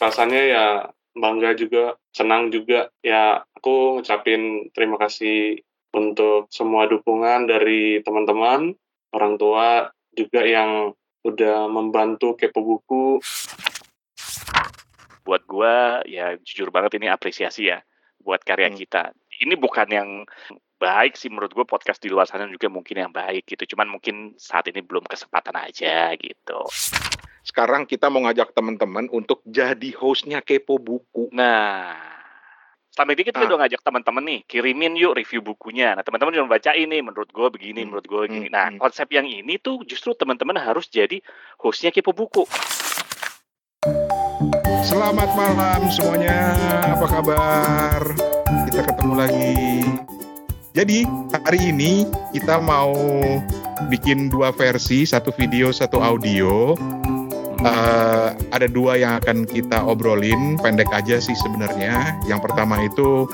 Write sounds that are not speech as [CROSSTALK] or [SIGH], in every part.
rasanya ya bangga juga, senang juga. Ya aku ngucapin terima kasih untuk semua dukungan dari teman-teman, orang tua juga yang udah membantu kepo buku. Buat gua ya jujur banget ini apresiasi ya buat karya Hmm. kita. Ini bukan yang baik sih menurut gue podcast di luar sana juga mungkin yang baik gitu. Cuman mungkin saat ini belum kesempatan aja gitu. Sekarang kita mau ngajak teman-teman untuk jadi hostnya Kepo Buku. Nah, selama ini kita Ah. udah ngajak teman-teman nih, kirimin yuk review bukunya. Nah, teman-teman udah baca ini, menurut gue begini, Hmm, menurut gue gini. hmm, Nah, hmm. konsep yang ini tuh justru teman-teman harus jadi hostnya Kepo Buku. Selamat malam semuanya, apa kabar? Kita ketemu lagi. Jadi hari ini kita mau bikin dua versi, satu video, satu audio. Eh, ada dua yang akan kita obrolin, pendek aja sih sebenarnya. Yang pertama itu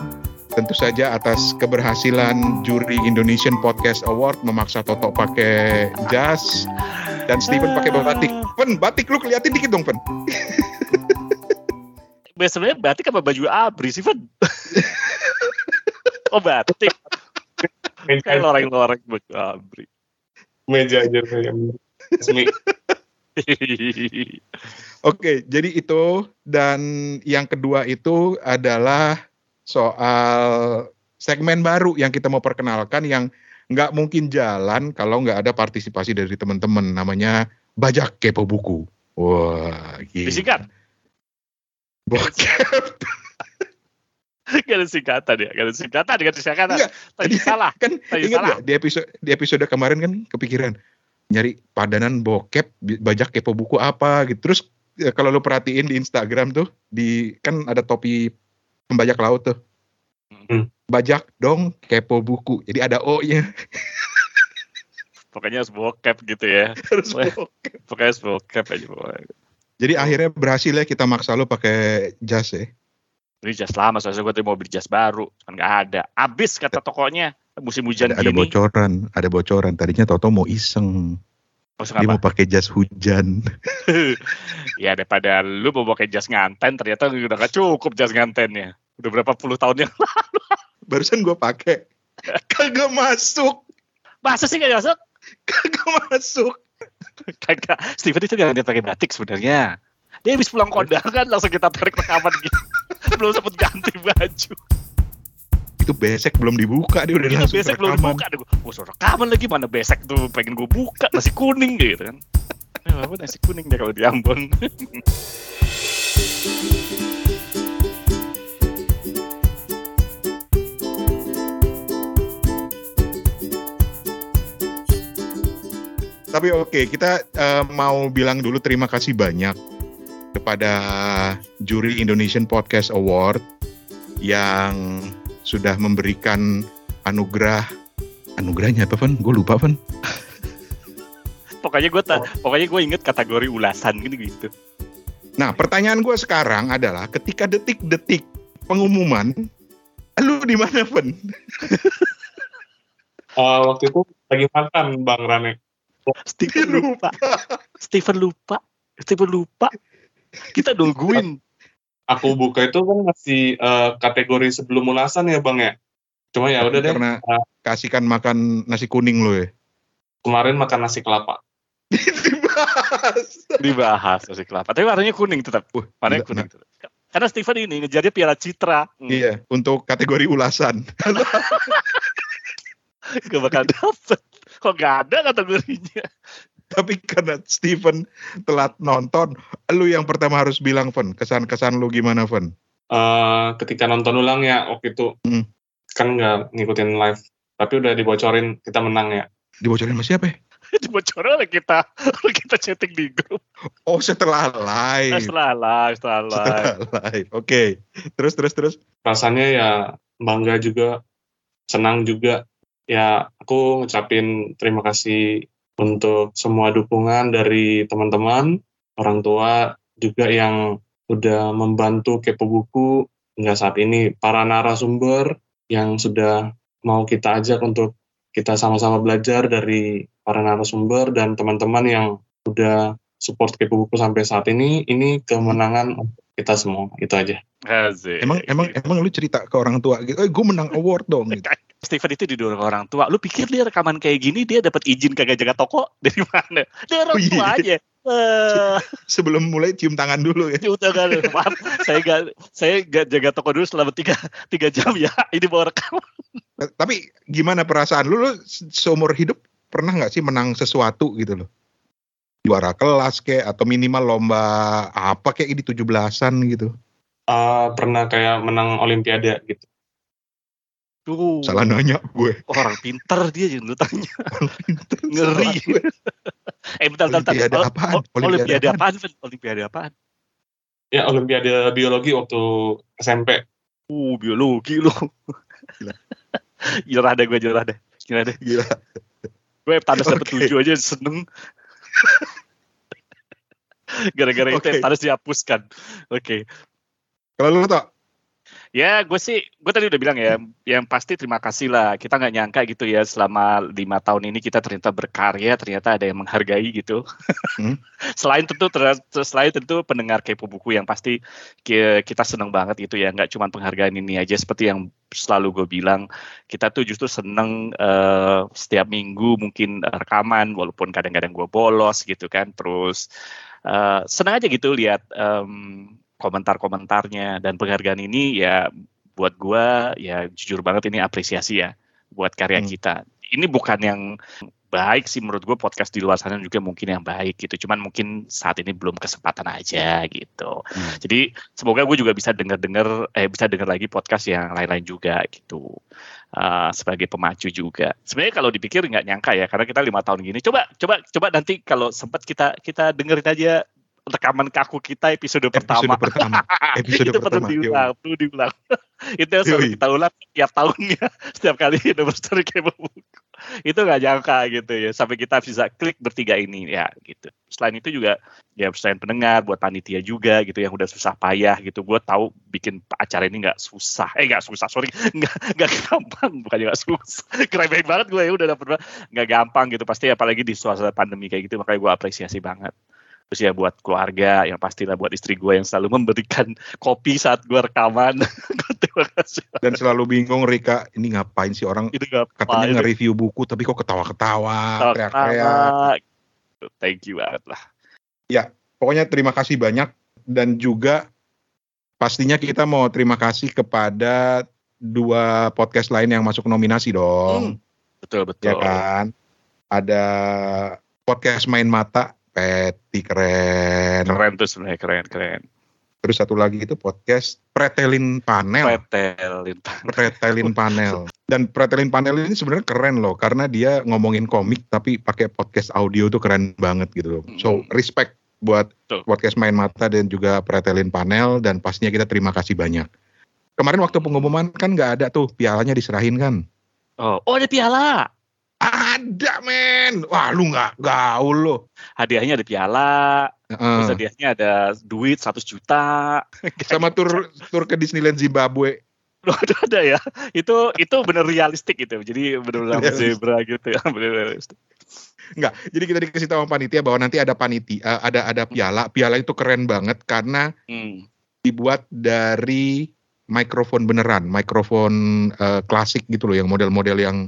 tentu saja atas keberhasilan juri Indonesian Podcast Award memaksa Toto pakai jas dan Steven pakai batik. Pen, batik lu keliatin dikit dong, Pen. Biasanya batik apa baju abri sih, Van? [LAUGHS] oh, batik. Kayak loreng-loreng baju abri. Meja aja yang resmi. [LAUGHS] Oke, jadi itu dan yang kedua itu adalah soal segmen baru yang kita mau perkenalkan yang nggak mungkin jalan kalau nggak ada partisipasi dari teman-teman. Namanya bajak kepo buku. Wah, gila. Disingkat. Bokep. [LAUGHS] Gak ada singkatan ya, gak ada singkatan, gak ada singkatan. Enggak, Tadi tadi- salah. kan Tadi ingat salah. nggak di episode di episode kemarin kan kepikiran nyari padanan bokep bajak kepo buku apa gitu. Terus ya, kalau lu perhatiin di Instagram tuh di kan ada topi pembajak laut tuh. Hmm. Bajak dong kepo buku. Jadi ada O-nya. [LAUGHS] Pokoknya harus bokep gitu ya. [LAUGHS] Harus bokep. Pokoknya harus bokep aja. pokoknya. Jadi akhirnya berhasil ya kita maksa lu pakai jas ya. Beli jas lama, soalnya gue tadi mau beli jas baru. Kan gak ada. Abis kata tokonya. Musim hujan Ada, ada gini. bocoran, ada bocoran. Tadinya Toto mau iseng. Maksud Dia apa? mau pakai jas hujan. [LAUGHS] ya daripada lu mau pakai jas nganten, ternyata udah gak cukup jas ngantennya. Udah berapa puluh tahun yang [LAUGHS] Barusan gua pakai. Kagak masuk. Masa sih gak masuk? Kagak masuk. Kagak. Steven itu gak dia pakai batik sebenarnya. Dia habis pulang kondangan langsung kita tarik rekaman gitu. [LAUGHS] Belum sempet ganti baju. Itu besek belum dibuka dia udah Itu langsung besek belum dibuka. Gue suruh rekaman lagi mana besek tuh pengen gue buka nasi kuning gitu kan. Ya, apa nasi kuning deh kalau di Ambon. Tapi oke, kita eh, mau bilang dulu terima kasih banyak kepada juri Indonesian Podcast Award yang sudah memberikan anugerah anugerahnya apa Van? Gue lupa Van. [LAUGHS] pokoknya gue tak, pokoknya gue inget kategori ulasan gitu gitu. Nah pertanyaan gue sekarang adalah ketika detik-detik pengumuman, lu di mana Van? [LAUGHS] Eh, waktu itu lagi makan Bang Rane. Steven lupa. Steven lupa. Steven lupa. Kita nungguin. Aku buka itu kan masih eh, kategori sebelum ulasan ya Bang ya. Cuma ya udah deh. Karena Ah. kasihkan makan nasi kuning lo ya. Kemarin makan nasi kelapa. Dibahas. Dibahas nasi kelapa. Tapi warnanya kuning tetap. Wah, Warnanya kuning tetap. Karena Steven ini ngejarnya piala citra. Hmm, Iya, untuk kategori ulasan. [LAUGHS] Gak bakal dapet. Kok gak ada kategorinya? [LAUGHS] Tapi karena Steven telat nonton, lu yang pertama harus bilang, Ven, kesan-kesan lu gimana, Ven? Eh, ketika nonton ulang ya waktu itu Hmm. kan nggak ngikutin live. Tapi udah dibocorin kita menang ya. Dibocorin sama siapa ya? [LAUGHS] Dibocorin oleh kita. Oleh kita chatting di grup. Oh, setelah Nah, live. setelah live, setelah live. Setelah live. Oke. Terus, terus, terus. Rasanya ya bangga juga, senang juga. Ya aku ngucapin terima kasih untuk semua dukungan dari teman-teman, orang tua juga yang udah membantu kepo buku hingga saat ini, para narasumber yang sudah mau kita ajak untuk kita sama-sama belajar dari para narasumber dan teman-teman yang udah support kepo buku sampai saat ini, ini kemenangan untuk kita semua itu aja Asik. Emang emang emang lu cerita ke orang tua gitu, eh gue menang award dong. Gitu. Steven itu didorong orang tua. Lu pikir dia rekaman kayak gini dia dapat izin kagak jaga toko [LAUGHS] dari mana? Dia orang Oh, iya. tua aja. Eh, Sebelum mulai cium tangan dulu ya. udah kan, maaf, saya gak saya gak jaga toko dulu selama tiga tiga jam ya. Ini mau rekam. Tapi gimana perasaan lu, lu se- seumur hidup pernah nggak sih menang sesuatu gitu loh? Juara kelas kayak atau minimal lomba apa kayak di 17-an gitu. Eh, pernah kayak menang olimpiade gitu Tuh. Salah nanya gue. Orang pinter dia yang lu tanya. [LAUGHS] Ngeri. [LAUGHS] Eh bentar bentar. bentar. Olimpiade apaan? Olimpiade apaan? Olimpiade apaan? ya olimpiade biologi waktu SMP Uh, biologi lu. Gila. [LAUGHS] Deh gue nyerah deh. Nyerah deh. Gila. Gue Thanos dapet Oke. tujuh aja seneng. Gara-gara itu Oke. yang Thanos dihapuskan. Oke. Kalau lu tau, Ya, gue sih, gue tadi udah bilang ya, yang pasti terima kasih lah. Kita nggak nyangka gitu ya, selama lima tahun ini kita ternyata berkarya, ternyata ada yang menghargai gitu. Hmm. [LAUGHS] selain tentu, ter- selain tentu pendengar kepo buku yang pasti ki- kita seneng banget gitu ya, nggak cuma penghargaan ini aja. Seperti yang selalu gue bilang, kita tuh justru seneng eh, setiap minggu mungkin rekaman, walaupun kadang-kadang gue bolos gitu kan. Terus eh, seneng aja gitu lihat. em, komentar-komentarnya dan penghargaan ini ya buat gua ya jujur banget ini apresiasi ya buat karya Hmm. kita. Ini bukan yang baik sih menurut gue podcast di luar sana juga mungkin yang baik gitu. Cuman mungkin saat ini belum kesempatan aja gitu. Hmm. Jadi semoga gue juga bisa denger-denger eh bisa denger lagi podcast yang lain-lain juga gitu. Uh, sebagai pemacu juga. Sebenarnya kalau dipikir nggak nyangka ya karena kita lima tahun gini. Coba coba coba nanti kalau sempat kita kita dengerin aja rekaman kaku kita episode, episode pertama. pertama. [LAUGHS] Episode itu perlu pertama. diulang, perlu diulang. [LAUGHS] itu yang selalu kita ulang tiap tahunnya, [LAUGHS] setiap kali anniversary kayak buku. Itu nggak nyangka gitu ya, sampai kita bisa klik bertiga ini ya gitu. Selain itu juga ya selain pendengar, buat panitia juga gitu yang udah susah payah gitu. Gue tahu bikin acara ini nggak susah, eh nggak susah, sorry, nggak nggak gampang, bukannya nggak susah. Keren banget gue ya udah dapet banget. nggak gampang gitu, pasti apalagi di suasana pandemi kayak gitu, makanya gue apresiasi banget terus ya buat keluarga yang pastilah buat istri gue yang selalu memberikan kopi saat gue rekaman. [LAUGHS] Terima kasih. Dan selalu bingung Rika, ini ngapain sih orang? Itu gak katanya nge-review buku tapi kok ketawa-ketawa, teriak-teriak. thank you banget lah. Pokoknya terima kasih banyak. Dan juga pastinya kita mau terima kasih kepada dua podcast lain yang masuk nominasi dong. betul Ya betul kan? Ada podcast Main Mata, Peti keren. keren tuh sebenarnya keren keren Terus satu lagi itu podcast Pretelin Panel. petelin Pretelin Panel. Dan Pretelin Panel ini sebenarnya keren loh karena dia ngomongin komik tapi pakai podcast audio tuh keren banget gitu loh. So Hmm. respect buat Betul. podcast Main Mata dan juga Pretelin Panel dan pastinya kita terima kasih banyak. Kemarin waktu pengumuman kan nggak ada tuh pialanya diserahin kan? oh oh ada piala Ada men. Wah lu nggak gaul lo. hadiahnya ada piala terus Heeh. hadiahnya ada duit 100 juta [LAUGHS] sama tur tur ke Disneyland Zimbabwe. Loh, ada ada ya itu itu bener realistik gitu jadi bener-bener sama Realistik. zebra gitu ya [LAUGHS] bener realistik Enggak. Jadi kita dikasih tahu sama panitia bahwa nanti ada panitia, eh, ada ada piala. Piala itu keren banget karena hmm. dibuat dari mikrofon beneran, mikrofon eh, klasik gitu loh, yang model-model yang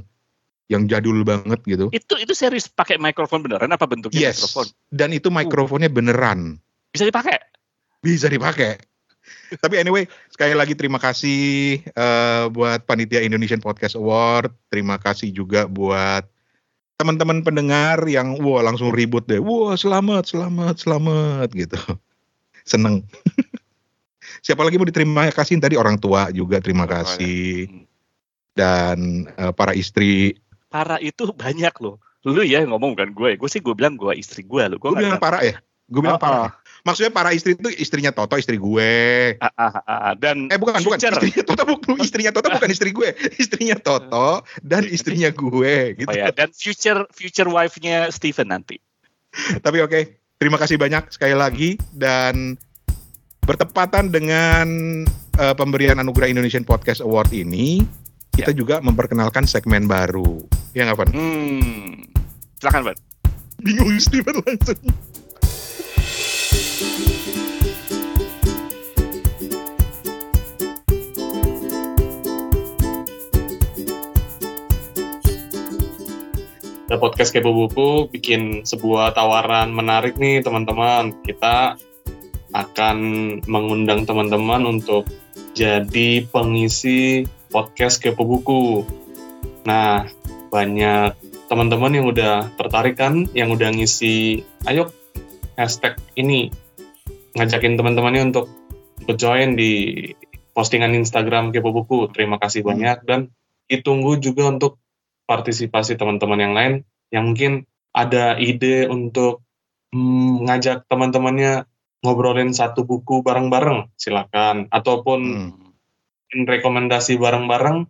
yang jadul banget gitu. itu itu serius pakai mikrofon beneran apa bentuknya Yes. mikrofon Dan itu mikrofonnya beneran, bisa dipakai bisa dipakai. [LAUGHS] Tapi anyway, sekali lagi terima kasih eh, buat panitia Indonesian Podcast Award. Terima kasih juga buat teman-teman pendengar yang wah langsung ribut deh. Wah, selamat, selamat, selamat gitu. [LAUGHS] Seneng. [LAUGHS] Siapa lagi mau diterima kasih tadi orang tua juga terima ya. kasih Hmm. dan eh, para istri. Para itu [LAUGHS] banyak loh lu ya ngomong bukan gue gue sih gue bilang gue istri gue lo gue bilang para ya. Gue bilang Oh, para. oh. ya? Maksudnya para istri itu istrinya Toto, istri gue. Ah, ah, ah, ah. dan Eh bukan, bukan. Future. Istrinya Toto, bukan. Istrinya Toto bukan istri gue. [LAUGHS] Istrinya Toto dan istrinya gue. Gitu. oh ya dan future future wife-nya Steven nanti [LAUGHS] Tapi oke, terima kasih banyak sekali lagi dan bertepatan dengan eh, pemberian anugerah Indonesian Podcast Award ini, kita ya. juga memperkenalkan segmen baru. Ya nggak, Van? Hmm. Silakan, Van. Bingung Steven langsung. Nah, podcast Kepo Buku bikin sebuah tawaran menarik nih teman-teman. Kita akan mengundang teman-teman untuk jadi pengisi podcast Kepo Buku. Nah, banyak teman-teman yang udah tertarik kan, yang udah ngisi, ayo hashtag ini, ngajakin teman-temannya untuk join di postingan Instagram Kepo Buku. Terima kasih banyak dan ditunggu juga untuk partisipasi teman-teman yang lain yang mungkin ada ide untuk mm, ngajak teman-temannya ngobrolin satu buku bareng-bareng, silakan. Ataupun Hmm. Rekomendasi bareng-bareng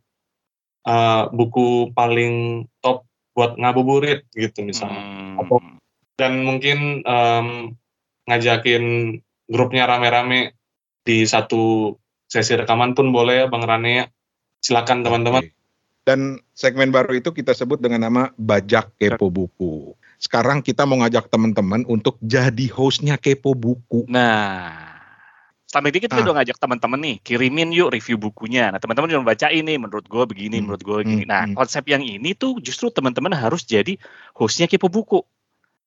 uh, buku paling top buat ngabuburit gitu misalnya. Hmm. Dan mungkin um, ngajakin grupnya rame-rame di satu sesi rekaman pun boleh ya Bang Rane ya. Silakan teman-teman. Dan segmen baru itu kita sebut dengan nama Bajak Kepo Buku. Sekarang kita mau ngajak teman-teman untuk jadi hostnya Kepo Buku. Nah, selama ini kita Ah. udah ngajak teman-teman nih, kirimin yuk review bukunya. Nah, teman-teman udah baca ini, menurut gue begini, Hmm, menurut gue begini. hmm, Nah, hmm. konsep yang ini tuh justru teman-teman harus jadi hostnya Kepo Buku.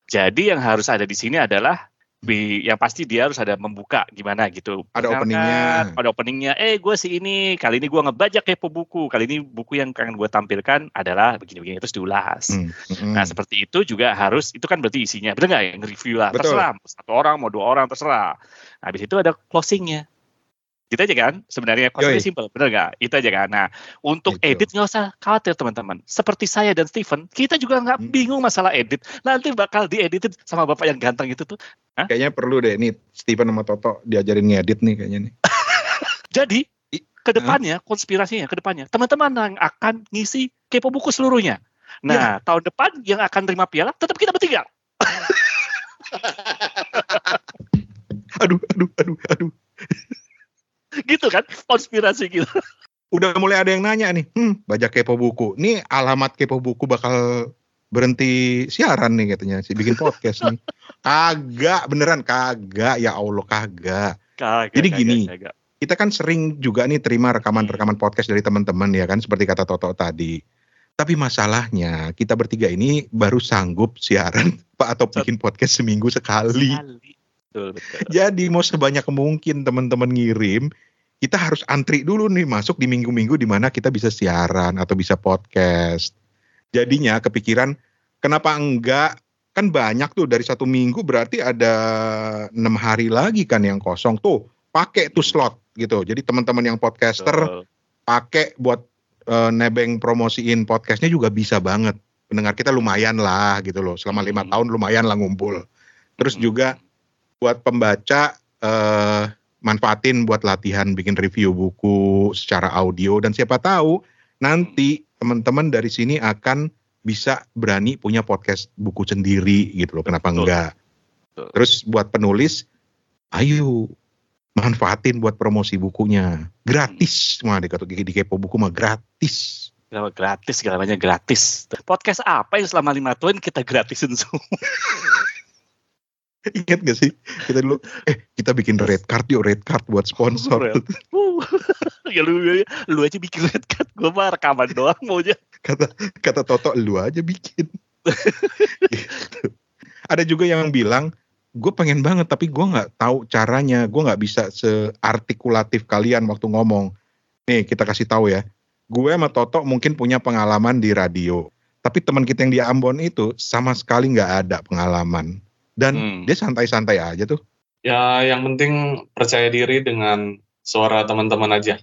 Jadi yang harus ada di sini adalah bi- yang pasti dia harus ada membuka gimana gitu. Ada openingnya. Ada openingnya. Eh, gue si ini. Kali ini gue ngebajak kepo buku. Kali ini buku yang akan gue tampilkan adalah begini-begini terus diulas. Hmm, hmm. Nah seperti itu juga harus itu kan berarti isinya benar nggak yang review lah Betul. terserah satu orang mau dua orang terserah. Nah, habis itu ada closingnya. Gitu aja kan sebenarnya konsepnya simpel benar nggak? Itu aja kan. Nah untuk Gitu. edit nggak usah khawatir teman-teman. Seperti saya dan Steven kita juga nggak Hmm. bingung masalah edit. Nanti bakal dieditin sama bapak yang ganteng itu tuh. Kayaknya perlu deh nih Steven sama Toto diajarin ngedit nih kayaknya nih. [LAUGHS] Jadi ke depannya konspirasinya ke depannya teman-teman yang akan ngisi kepo buku seluruhnya. Nah tahun depan yang akan terima piala tetap kita bertiga. [LAUGHS] [LAUGHS] Aduh, aduh, aduh, aduh. [LAUGHS] gitu kan konspirasi gitu. Udah mulai ada yang nanya nih, hmm, Bajak Kepo Buku. Nih alamat Kepo Buku bakal berhenti siaran nih katanya, si bikin podcast nih. [LAUGHS] Kagak, beneran kagak, ya Allah kagak. Kagak, Jadi kagak, gini, kagak. kita kan sering juga nih terima rekaman-rekaman podcast dari teman-teman ya kan seperti kata Toto tadi. Tapi masalahnya kita bertiga ini baru sanggup siaran Pak [LAUGHS] atau bikin podcast seminggu sekali. Sekali. Betul, betul. Jadi mau sebanyak mungkin teman-teman ngirim, kita harus antri dulu nih masuk di minggu-minggu di mana kita bisa siaran atau bisa podcast. Jadinya kepikiran kenapa enggak kan banyak tuh dari satu minggu berarti ada enam hari lagi kan yang kosong tuh pakai tuh slot gitu. Jadi teman-teman yang podcaster pakai buat eh, nebeng promosiin podcastnya juga bisa banget. Pendengar kita lumayan lah gitu loh. Selama lima Hmm. tahun lumayan lah ngumpul. Terus Hmm. juga buat pembaca eh, manfaatin buat latihan bikin review buku secara audio dan siapa tahu nanti teman-teman dari sini akan bisa berani punya podcast buku sendiri gitu loh. Kenapa Betul. enggak? Betul. Terus buat penulis, ayo manfaatin buat promosi bukunya. Gratis semua di, di Kepo Buku mah gratis. Segala gratis, segalanya gratis. Podcast apa yang selama lima tahun kita gratisin semua? [LAUGHS] [LAUGHS] Ingat gak sih? Kita dulu, eh kita bikin red card yuk, red card buat sponsor. [LAUGHS] [LAUGHS] Ya lu, lu, lu aja bikin red card, gue mah rekaman doang maunya. kata kata Toto, lu aja bikin. Gitu. Ada juga yang bilang, gue pengen banget tapi gue nggak tahu caranya, gue nggak bisa seartikulatif kalian waktu ngomong. Nih kita kasih tahu ya, gue sama Toto mungkin punya pengalaman di radio, tapi teman kita yang di Ambon itu sama sekali nggak ada pengalaman dan Hmm. dia santai-santai aja tuh. Ya, yang penting percaya diri dengan suara teman-teman aja.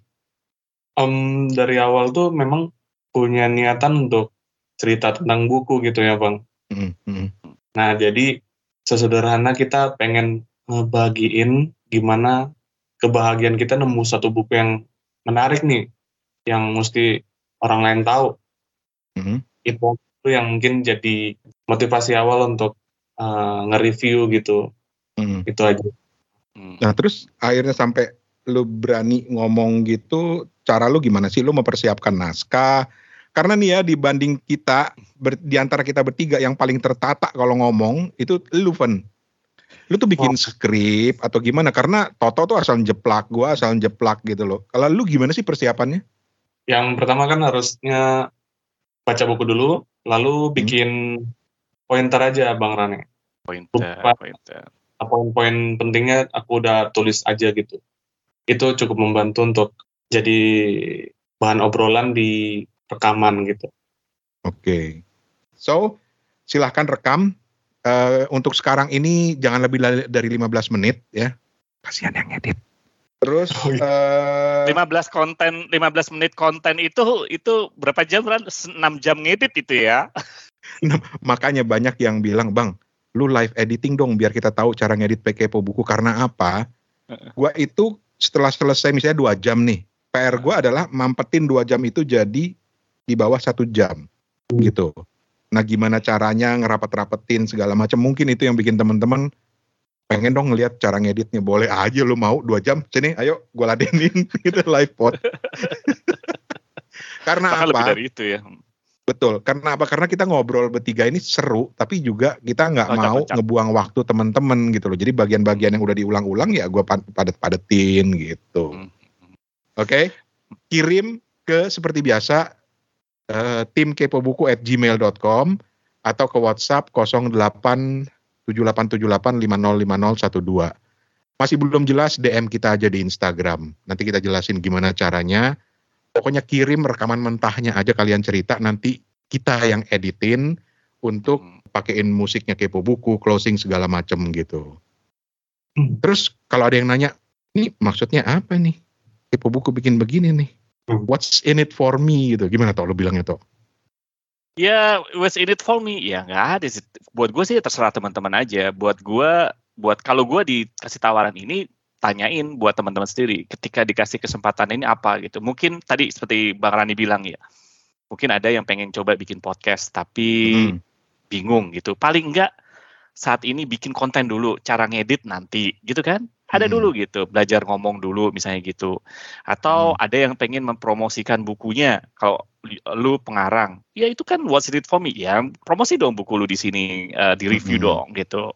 Em, dari awal tuh memang punya niatan untuk cerita tentang buku gitu ya, Bang. Mm, mm. Nah, jadi sesederhana kita pengen ngebagiin gimana kebahagiaan kita nemu satu buku yang menarik nih, yang mesti orang lain tahu. Itu itu yang mungkin jadi motivasi awal untuk eh, nge-review gitu. Mm. Itu aja. Hmm. Nah terus akhirnya sampai lu berani ngomong gitu, cara lu gimana sih? Lu mempersiapkan naskah? Karena nih ya dibanding kita, ber, di antara kita bertiga yang paling tertata kalau ngomong, itu lu Fen. Lu tuh bikin Oh. skrip atau gimana? Karena Toto tuh asal jeplak, gua asal jeplak gitu loh. Kalau lu gimana sih persiapannya? Yang pertama kan harusnya baca buku dulu, lalu bikin pointer aja Bang Rane. Pointer, Lupa. pointer. Poin-poin pentingnya aku udah tulis aja gitu. Itu cukup membantu untuk jadi bahan obrolan di rekaman gitu. Oke. So, silahkan rekam. Eh, untuk sekarang ini jangan lebih dari 15 menit ya. Kasihan yang edit. Terus Oh, eh, 15 konten, 15 menit konten itu itu berapa jam kan? 6 jam ngedit itu ya. [LAUGHS] makanya banyak yang bilang, "Bang, lu live editing dong biar kita tahu cara ngedit PKPO buku karena apa?" Gua itu setelah selesai misalnya dua jam nih, PR gua adalah mampetin dua jam itu jadi di bawah satu jam gitu. Nah, gimana caranya ngerapat-rapetin segala macam? Mungkin itu yang bikin teman-teman pengen dong ngelihat cara ngeditnya. Boleh aja lu mau dua jam, sini, ayo gua ladenin [LAUGHS] gitu live pod. [LAUGHS] Karena Bahkan lebih apa? dari itu ya. Betul. Karena apa? Karena kita ngobrol bertiga ini seru, tapi juga kita nggak mau kocak. ngebuang waktu teman-teman gitu loh. Jadi bagian-bagian yang udah diulang-ulang ya gue padet-padetin gitu. Hmm. Oke? Kirim ke seperti biasa eh, tim kepobuku at gmail.com atau ke WhatsApp 087878505012. Masih belum jelas DM kita aja di Instagram. Nanti kita jelasin gimana caranya. Pokoknya kirim rekaman mentahnya aja kalian cerita nanti kita yang editin untuk Hmm. pakein musiknya kepo buku, closing segala macem gitu. Hmm. Terus kalau ada yang nanya, ini maksudnya apa nih? Kepo buku bikin begini nih. Hmm. What's in it for me gitu. Gimana tau lo bilangnya tuh? Ya, what's in it for me? Ya nggak ada sih. Buat gue sih terserah teman-teman aja. Buat gue, buat kalau gue dikasih tawaran ini, tanyain buat teman-teman sendiri. Ketika dikasih kesempatan ini apa gitu. Mungkin tadi seperti Bang Rani bilang ya. Mungkin ada yang pengen coba bikin podcast, tapi Hmm. bingung gitu. Paling enggak saat ini bikin konten dulu, cara ngedit nanti, gitu kan? Ada Hmm. dulu gitu, belajar ngomong dulu misalnya gitu. Atau Hmm. ada yang pengen mempromosikan bukunya. Kalau lu pengarang, ya itu kan what's in it for me ya. Promosi dong buku lu di sini, eh, di review Hmm. dong gitu.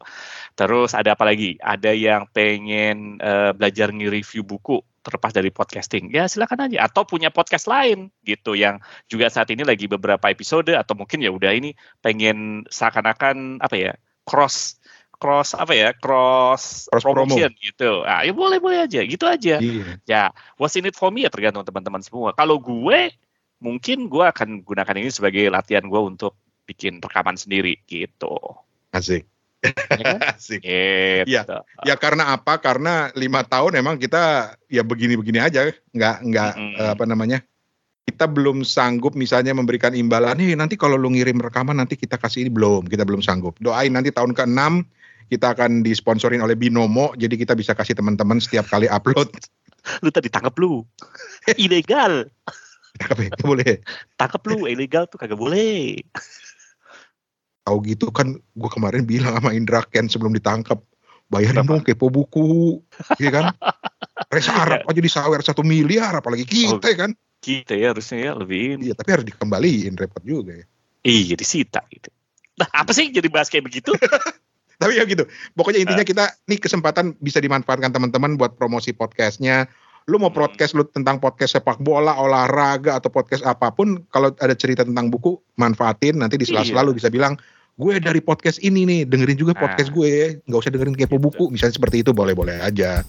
Terus ada apa lagi? Ada yang pengen eh, belajar nge-review buku terlepas dari podcasting. Ya silakan aja. Atau punya podcast lain gitu yang juga saat ini lagi beberapa episode atau mungkin ya udah ini pengen seakan-akan apa ya cross cross apa ya cross, Cross promo. promotion gitu. Ah ya boleh boleh aja gitu aja. Iya. Ya what's in it for me ya tergantung teman-teman semua. Kalau gue mungkin gue akan gunakan ini sebagai latihan gue untuk bikin rekaman sendiri gitu. Asik. Ya kan? [LAUGHS] Asik. Gitu. Iya. Ya karena apa? Karena lima tahun emang kita ya begini-begini aja, nggak nggak Mm-mm. eh, apa namanya? Kita belum sanggup misalnya memberikan imbalan. Nih nanti kalau lu ngirim rekaman nanti kita kasih ini belum, kita belum sanggup. Doain nanti tahun ke-6 kita akan disponsorin oleh Binomo, jadi kita bisa kasih teman-teman setiap kali upload. [LAUGHS] Lu tadi tangkap lu. [LAUGHS] Ilegal. Tapi nggak boleh. Tangkap lu ilegal tuh kagak boleh. Tahu gitu kan, gue kemarin bilang sama Indra Ken sebelum ditangkap, bayarin dong kepo buku, iya kan? Resa Arab aja disawer satu miliar, apalagi kita Oh. kan? Kita ya harusnya ya lebih. Iya, tapi harus dikembaliin repot juga ya. Iya disita gitu. Nah apa sih jadi bahas kayak begitu? [LAUGHS] Tapi ya gitu. Pokoknya intinya kita nih kesempatan bisa dimanfaatkan teman-teman buat promosi podcastnya. Lu mau Hmm. podcast lu tentang podcast sepak bola, olahraga atau podcast apa pun, kalau ada cerita tentang buku, manfaatin. Nanti di sela-sela Iya. lu bisa bilang, gue dari podcast ini nih, dengerin juga Nah. podcast gue. Nggak usah dengerin kepo Gitu. buku. Misalnya seperti itu boleh-boleh aja.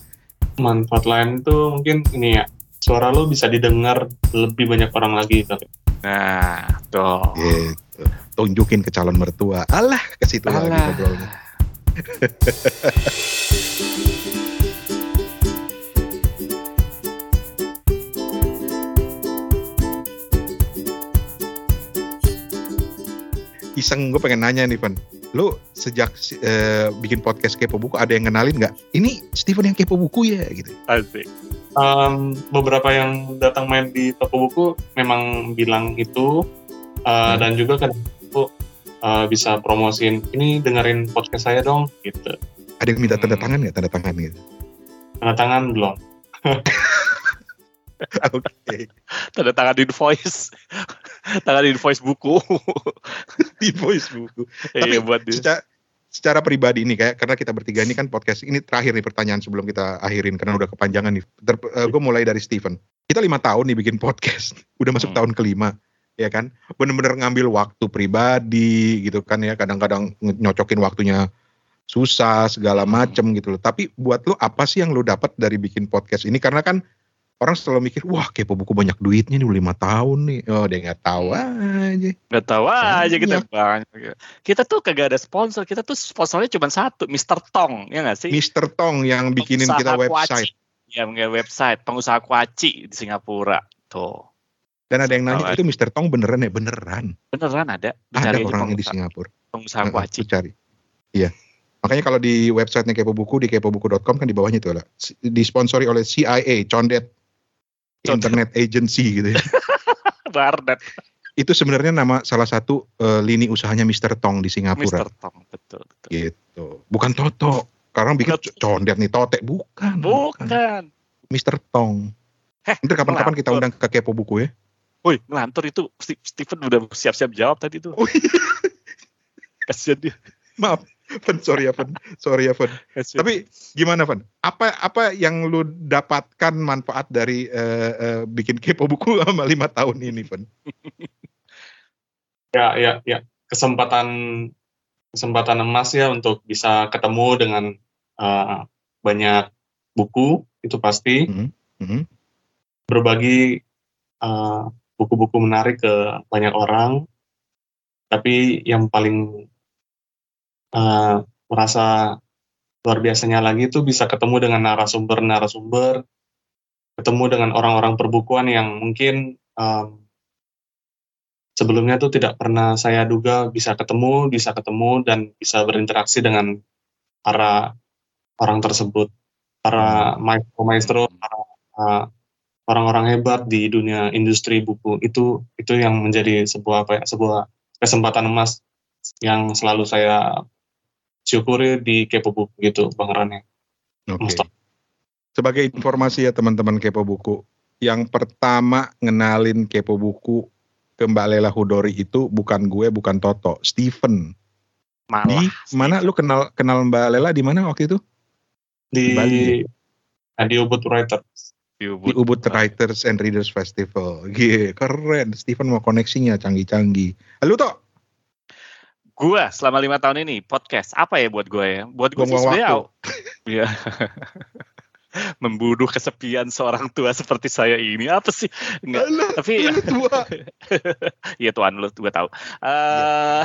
Manfaat lain itu mungkin ini ya, suara lo bisa didengar lebih banyak orang lagi kali. Nah tuh. Gitu. Tunjukin ke calon mertua. Alah, ke situ lagi ngobrolnya. [LAUGHS] Iseng gue pengen nanya nih Van Lu sejak eh, bikin podcast Kepo Buku ada yang kenalin nggak? Ini Steven yang Kepo Buku ya gitu. Asik. Em, beberapa yang datang main di toko buku memang bilang itu uh, Hmm. dan juga kadang aku uh, bisa promosin ini dengerin podcast saya dong gitu Ada yang minta tanda Hmm. tangan nggak? Tanda tangan gitu. tanda tangan belum [LAUGHS] [LAUGHS] Oke. Tanda tangan invoice. tangan invoice buku. [LAUGHS] Di voice buku. Tapi Iya buat dia. secara, secara pribadi nih kayak karena kita bertiga ini kan podcast ini terakhir nih pertanyaan sebelum kita akhirin karena udah kepanjangan nih. gue mulai dari Steven. Kita lima tahun nih bikin podcast, [LAUGHS] udah masuk Hmm. tahun kelima. ya kan bener-bener ngambil waktu pribadi gitu kan ya kadang-kadang nyocokin waktunya susah segala macem gitu loh tapi buat lu apa sih yang lu dapat dari bikin podcast ini karena kan orang selalu mikir wah kepo buku banyak duitnya nih lima tahun nih oh dia nggak tahu aja Gak tahu aja kita Banyak. Kita tuh kagak ada sponsor, kita tuh sponsornya cuma satu, Mr. Tong, ya nggak sih? Mr. Tong yang bikinin Pengusaha kita website kuaci. Ya, nggak website, pengusaha kuaci di Singapura. Tuh, dan ada yang nanya itu Mr. Tong beneran ya beneran beneran ada. ada Dicari aja orangnya di Singapura pengusaha kuaci. cari. Iya. Makanya kalau di websitenya Kepo Buku di kepobuku.com kan di bawahnya itu lah. Disponsori oleh CIA, Condet. Internet Agency gitu ya. [LAUGHS] Bardet, itu sebenarnya nama salah satu eh, lini usahanya Mr. Tong di Singapura Mr. Tong, betul, betul. gitu. Bukan Toto. Sekarang bikin Bukan. condet nih Tote, bukan. Bukan. Mr. Tong. Heh, Nanti kapan-kapan kita undang ke Kepo Buku ya. Woi, ngelantur itu Ste- Steven udah siap-siap jawab tadi tuh. Oh iya. Kasian dia. Maaf, Fen, sorry ya Fen. Sorry ya. Kasian. Tapi gimana Van? Apa apa yang lu dapatkan manfaat dari eh, eh, bikin kepo buku [LAUGHS] sama lima tahun ini, Van? ya ya ya kesempatan kesempatan emas ya untuk bisa ketemu dengan eh, banyak buku itu pasti Mhm, mhm. berbagi eh, buku-buku menarik ke banyak orang tapi yang paling eh, merasa luar biasanya lagi itu bisa ketemu dengan narasumber-narasumber ketemu dengan orang-orang perbukuan yang mungkin em, sebelumnya tuh tidak pernah saya duga bisa ketemu, bisa ketemu dan bisa berinteraksi dengan para orang tersebut, para maestro-maestro, para uh, orang-orang hebat di dunia industri buku. Itu itu yang menjadi sebuah apa ya, sebuah kesempatan emas yang selalu saya syukuri di Kepo Buku gitu, Bang Rane. Oke. Mustafa. Sebagai informasi ya teman-teman Kepo Buku, yang pertama ngenalin Kepo Buku ke Mbak Lela Hudori itu bukan gue, bukan Toto, Steven. Malah. Di mana lu kenal kenal Mbak Lela di mana waktu itu? Di Bali. di Ubud Writer. Di Ubud Writers and Readers Festival. Gie, keren. Steven mau koneksinya canggih-canggih. Lu Tok, Gua selama lima tahun ini podcast apa ya buat gue ya? Buat gue sih sebenarnya [LAUGHS] ya [LAUGHS] membunuh kesepian seorang tua seperti saya ini apa sih? Enggak. Alah, Tapi lu [LAUGHS] tua. Iya tuan lu gue tahu. Eh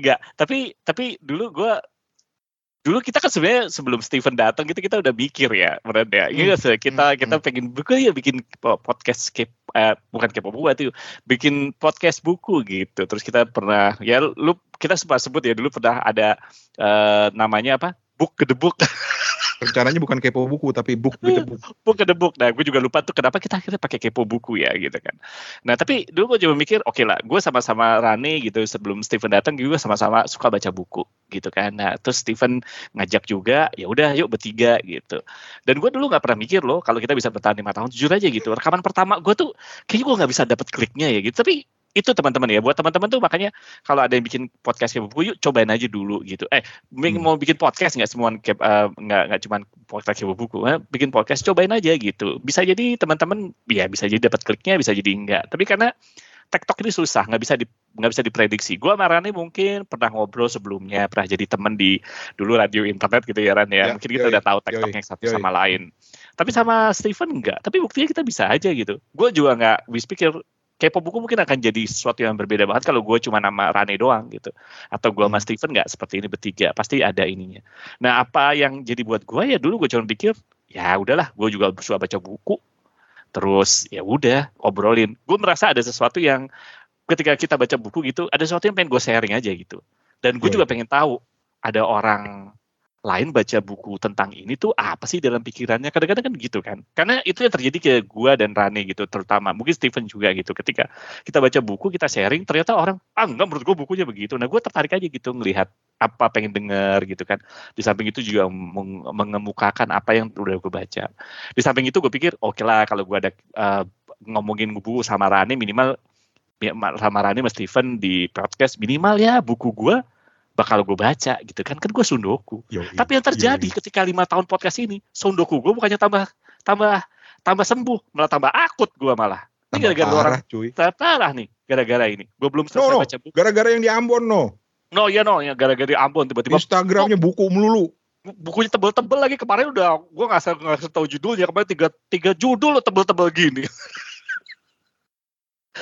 enggak, tapi tapi dulu gue dulu kita kan sebenarnya sebelum Steven datang gitu kita udah mikir ya, benar ya. Iya Hmm, sih, kita hmm, kita pengen buku ya bikin po- podcast keep eh, bukan kepo buku tuh, bikin podcast buku gitu. Terus kita pernah ya lu kita sempat sebut ya dulu pernah ada eh, namanya apa? Book ke the book. Rencananya bukan kepo buku tapi book with the book. book the book. Nah, gue juga lupa tuh kenapa kita akhirnya pakai kepo buku ya gitu kan. Nah, tapi dulu gue coba mikir, oke lah, gue sama-sama Rani gitu sebelum Steven datang juga sama-sama suka baca buku gitu kan. Nah, terus Steven ngajak juga, ya udah yuk bertiga gitu. Dan gue dulu nggak pernah mikir loh kalau kita bisa bertahan lima tahun, jujur aja gitu. Rekaman pertama gue tuh kayaknya gue nggak bisa dapet kliknya ya gitu. Tapi itu teman-teman ya buat teman-teman tuh makanya kalau ada yang bikin podcast kayak buku yuk cobain aja dulu gitu. Eh Hmm. mau bikin podcast nggak semua eh, nggak nggak cuman podcast kayak buku eh, bikin podcast cobain aja gitu. Bisa jadi teman-teman ya bisa jadi dapat kliknya bisa jadi enggak tapi karena TikTok ini susah nggak bisa di nggak bisa diprediksi. Gue sama Rani mungkin pernah ngobrol sebelumnya pernah jadi teman di dulu radio internet gitu ya Ran ya. Ya, mungkin kita yoi, udah tahu yoi, TikTok yang satu yoi. sama lain. Tapi sama Steven enggak tapi buktinya kita bisa aja gitu. Gue juga nggak wis pikir Kepo buku mungkin akan jadi sesuatu yang berbeda banget kalau gue cuma nama Rane doang gitu. Atau gue sama Hmm. Steven nggak seperti ini bertiga pasti ada ininya. Nah apa yang jadi buat gue ya dulu gue cuma pikir ya udahlah gue juga suka baca buku. Terus ya udah obrolin. Gue merasa ada sesuatu yang ketika kita baca buku gitu ada sesuatu yang pengen gue sharing aja gitu. Dan gue Iya. juga pengen tahu ada orang lain baca buku tentang ini tuh apa sih dalam pikirannya? Kadang-kadang kan gitu kan. Karena itu yang terjadi ke gue dan Rane gitu terutama. Mungkin Steven juga gitu. Ketika kita baca buku kita sharing ternyata orang ah enggak menurut gue bukunya begitu. Nah gue tertarik aja gitu ngelihat apa pengen denger gitu kan. Di samping itu juga meng- mengemukakan apa yang udah gue baca. Di samping itu gue pikir oke lah kalau gue ada eh, ngomongin buku sama Rane minimal ya, ma- sama Rane sama Steven di podcast minimal ya buku gue bakal gue baca gitu kan kan gue sundoku Yoi, tapi yang terjadi yoi. ketika lima tahun podcast ini sundoku gue bukannya tambah tambah tambah sembuh malah tambah akut gue malah Ini gara-gara orang cuy. parah nih gara-gara ini. Gue belum No, selesai no. baca buku. Gara-gara yang di Ambon, no. No, ya no, ya gara-gara di Ambon tiba-tiba Instagramnya buku melulu. bukunya tebel-tebel lagi kemarin udah gue nggak nggak tahu judulnya kemarin tiga tiga judul tebel-tebel gini [LAUGHS]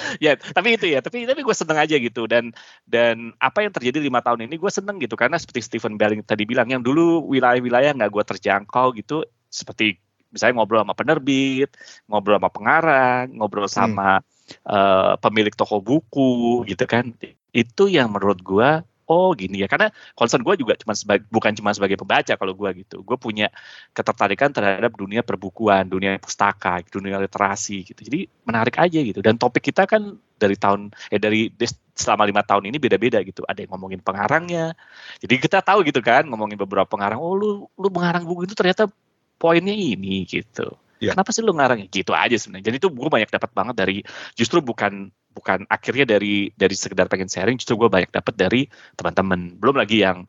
[LAUGHS] ya tapi itu ya tapi tapi gue seneng aja gitu. Dan dan apa yang terjadi lima tahun ini gue seneng gitu. Karena seperti Stephen Belling tadi bilang yang dulu wilayah-wilayah nggak gue terjangkau gitu seperti misalnya ngobrol sama penerbit ngobrol sama pengarang ngobrol sama eh, pemilik toko buku gitu kan. Itu yang menurut gue oh gini ya. Karena concern gue juga cuma bukan cuma sebagai pembaca kalau gue gitu. Gue punya ketertarikan terhadap dunia perbukuan dunia pustaka dunia literasi gitu. Jadi menarik aja gitu. Dan topik kita kan dari tahun eh dari selama lima tahun ini beda-beda gitu. Ada yang ngomongin pengarangnya. Jadi kita tahu gitu kan ngomongin beberapa pengarang oh lu lu mengarang buku itu ternyata poinnya ini gitu Iya. kenapa sih lu ngarangnya gitu aja sebenarnya. Jadi itu gue banyak dapat banget dari justru bukan bukan akhirnya dari dari sekedar pengen sharing justru gue banyak dapat dari teman-teman. Belum lagi yang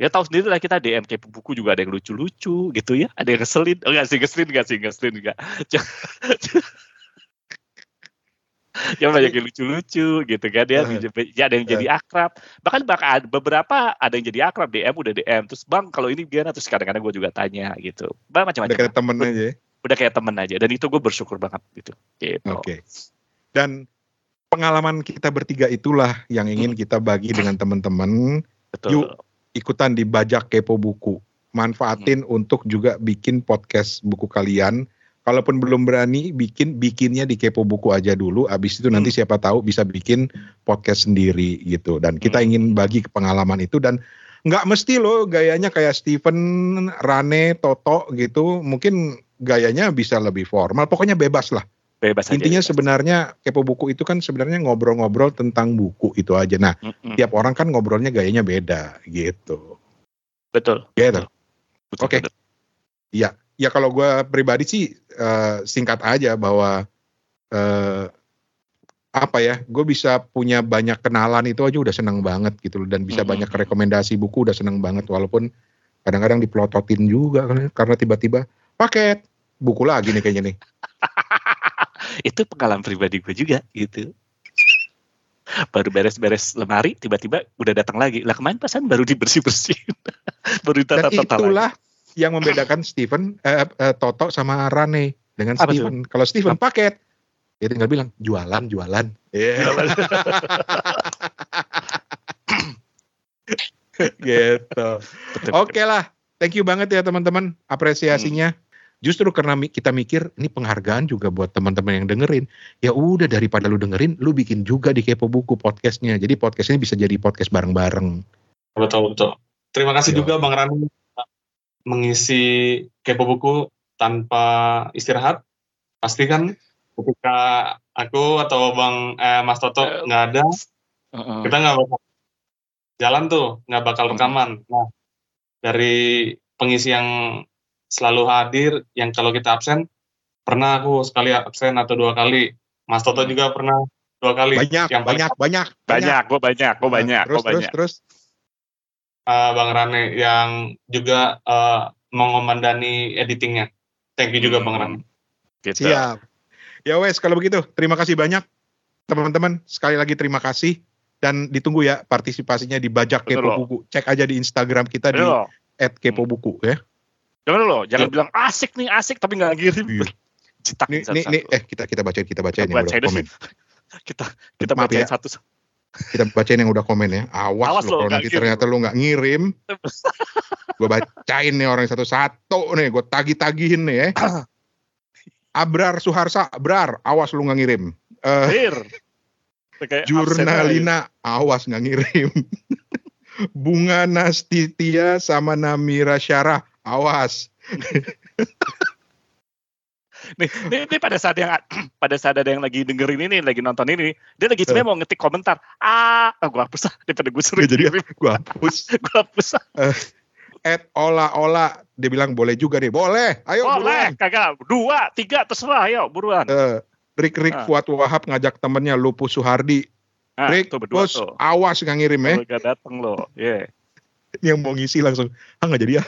ya tahu sendiri lah kita DM kayak buku juga ada yang lucu-lucu gitu ya. Ada yang ngeselin. Oh, enggak sih ngeselin enggak sih? Ngeselin enggak [LAUGHS] ya banyak yang lucu-lucu gitu kan ya, ya ada yang jadi akrab. Bahkan bahkan beberapa ada yang jadi akrab DM udah DM terus bang kalau ini gimana? Terus kadang-kadang gue juga tanya gitu. Bang macam-macam. Temen aja ya. Udah kayak temen aja dan itu gue bersyukur banget gitu gitu Oke. Dan pengalaman kita bertiga itulah yang ingin kita bagi dengan teman-teman. betul Yuk. Ikutan di Bajak Kepo Buku. Manfaatin untuk juga bikin podcast buku kalian. Kalaupun belum berani bikin, bikinnya di Kepo Buku aja dulu. Abis itu nanti siapa tahu bisa bikin podcast sendiri gitu. Dan kita Hmm. ingin bagi pengalaman itu dan nggak mesti loh gayanya kayak Steven, Rane, Toto gitu. Mungkin gayanya bisa lebih formal. Pokoknya bebas lah. bebas aja Intinya bebas. sebenarnya kepo buku itu kan sebenarnya ngobrol-ngobrol tentang buku itu aja. Nah, Mm-mm. tiap orang kan ngobrolnya gayanya beda gitu. betul Gitu. betul, Oke. betul. Ya kalau gue pribadi sih eh, singkat aja bahwa eh, apa ya, gue bisa punya banyak kenalan itu aja udah seneng banget gitu loh dan bisa Mhm. banyak rekomendasi buku udah seneng banget walaupun kadang-kadang dipelototin juga kan, karena tiba-tiba paket buku lagi nih kayaknya nih. [LAUGHS] itu pengalaman pribadi gue juga gitu baru beres-beres lemari tiba-tiba udah datang lagi lah kemarin pasan baru dibersih bersihin [LAUGHS] baru Dan ditata-tata lagi itulah yang membedakan Steven, eh, eh, Toto sama Rane dengan Apa Steven. Kalau Steven paket, dia tinggal bilang jualan, jualan. Iya. [LAUGHS] gitu. Oke lah, thank you banget ya teman-teman apresiasinya. Justru karena kita mikir ini penghargaan juga buat teman-teman yang dengerin. Ya udah daripada lu dengerin, lu bikin juga di Kepo Buku podcastnya. Jadi podcast ini bisa jadi podcast bareng-bareng. Betul betul. Terima kasih Yo. juga Bang Rani mengisi kepo buku tanpa istirahat. Pasti kan ketika aku atau Bang eh, Mas Toto nggak ada, Heeh. kita nggak bakal jalan tuh, nggak bakal rekaman. Nah, dari pengisi yang selalu hadir, yang kalau kita absen, pernah aku sekali absen atau dua kali. Mas Toto Hmm. juga pernah dua kali. Banyak, Yang paling banyak, banyak, banyak gue banyak gue banyak Terus, gue terus, banyak terus. eh, Bang Rane yang juga eh, mengomandani editingnya. Thank you juga Hmm. Bang Rane. gitu Siap. Ya wes, kalau begitu terima kasih banyak teman-teman. Sekali lagi terima kasih dan ditunggu ya partisipasinya di Bajak Betul Kepo loh. Buku. Cek aja di Instagram kita di Bener loh. @kepobuku ya. Jangan loh, jangan Yo. bilang asik nih asik tapi nggak ngirim. Iya. Cetak Nih, nih, nih, eh kita kita bacain, kita bacain Kita yang udah bacain komen. [LAUGHS] kita kita Maaf bacain ya. satu. Kita bacain yang udah komen ya. Awas, Awas lo lo, kalau nanti ngirim. ternyata lu nggak ngirim. [LAUGHS] gue bacain nih orang satu-satu nih, gue tagih-tagihin nih ya. [CLEARS THROAT] Abrar Suharsa, Brar, awas lu nggak ngirim. Aja. Jurnalina, awas nggak ngirim. [LAUGHS] Bunga Nastitia sama Namira Syarah, awas. [LAUGHS] nih, nih, nih pada saat yang [CLEARS THROAT] pada saat ada yang lagi dengerin ini, lagi nonton ini, dia lagi sebenarnya mau ngetik komentar. Ah, oh, gue hapus ah, [LAUGHS] daripada gue suruh Nggak jadi. Gue hapus. [LAUGHS] Gue hapus ah. At Ola Ola, dia bilang boleh juga deh. Boleh, ayo Boleh, buruan. kagak. Dua, tiga, terserah, ayo buruan. Eh, Rick Rick Ah. Fuad Wahab ngajak temennya Lupus Suhardi. Nah, Rick, tuh berdua bos, tuh. awas nggak ngirim ya. Gak dateng loh. Iya. Yang mau ngisi langsung, ah nggak jadi ya.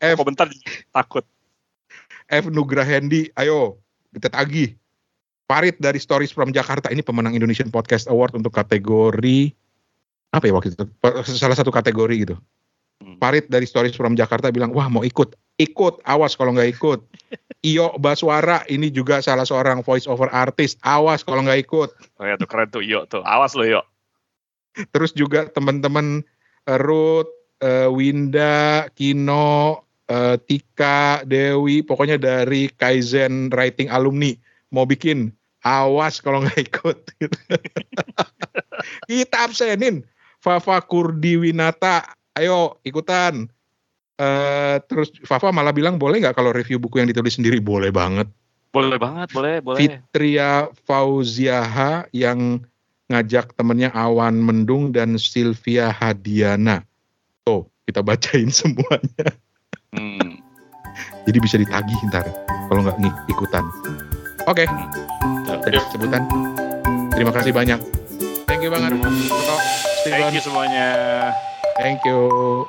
F, Komentar takut. F Nugrahendi, ayo kita tagih. Farid dari Stories from Jakarta ini pemenang Indonesian Podcast Award untuk kategori apa ya waktu itu salah satu kategori gitu. Hmm. Farid dari Stories from Jakarta bilang wah mau ikut ikut awas kalau nggak ikut. Iyo Baswara ini juga salah seorang voice over artist awas kalau nggak ikut. Oh ya tuh keren tuh Yo tuh. Awas lo Yo. Terus juga teman-teman eh, Ruth, eh, Winda, Kino, eh, Tika, Dewi, pokoknya dari Kaizen Writing Alumni mau bikin awas kalau nggak ikut. [LAUGHS] Kita absenin. Fafa Kurdi Winata, ayo ikutan. Eh, terus Fafa malah bilang boleh nggak kalau review buku yang ditulis sendiri boleh banget. Boleh banget, boleh, boleh. Fitria Fauziaha yang ngajak temennya Awan Mendung dan Sylvia Hadiana. Tuh, kita bacain [LAUGHS] semuanya. Hmm. Jadi bisa ditagih ntar kalau nggak ikutan. Oke, Tuh. tadi sebutan. Terima kasih banyak. Thank you banget. Thank you semuanya. Thank you.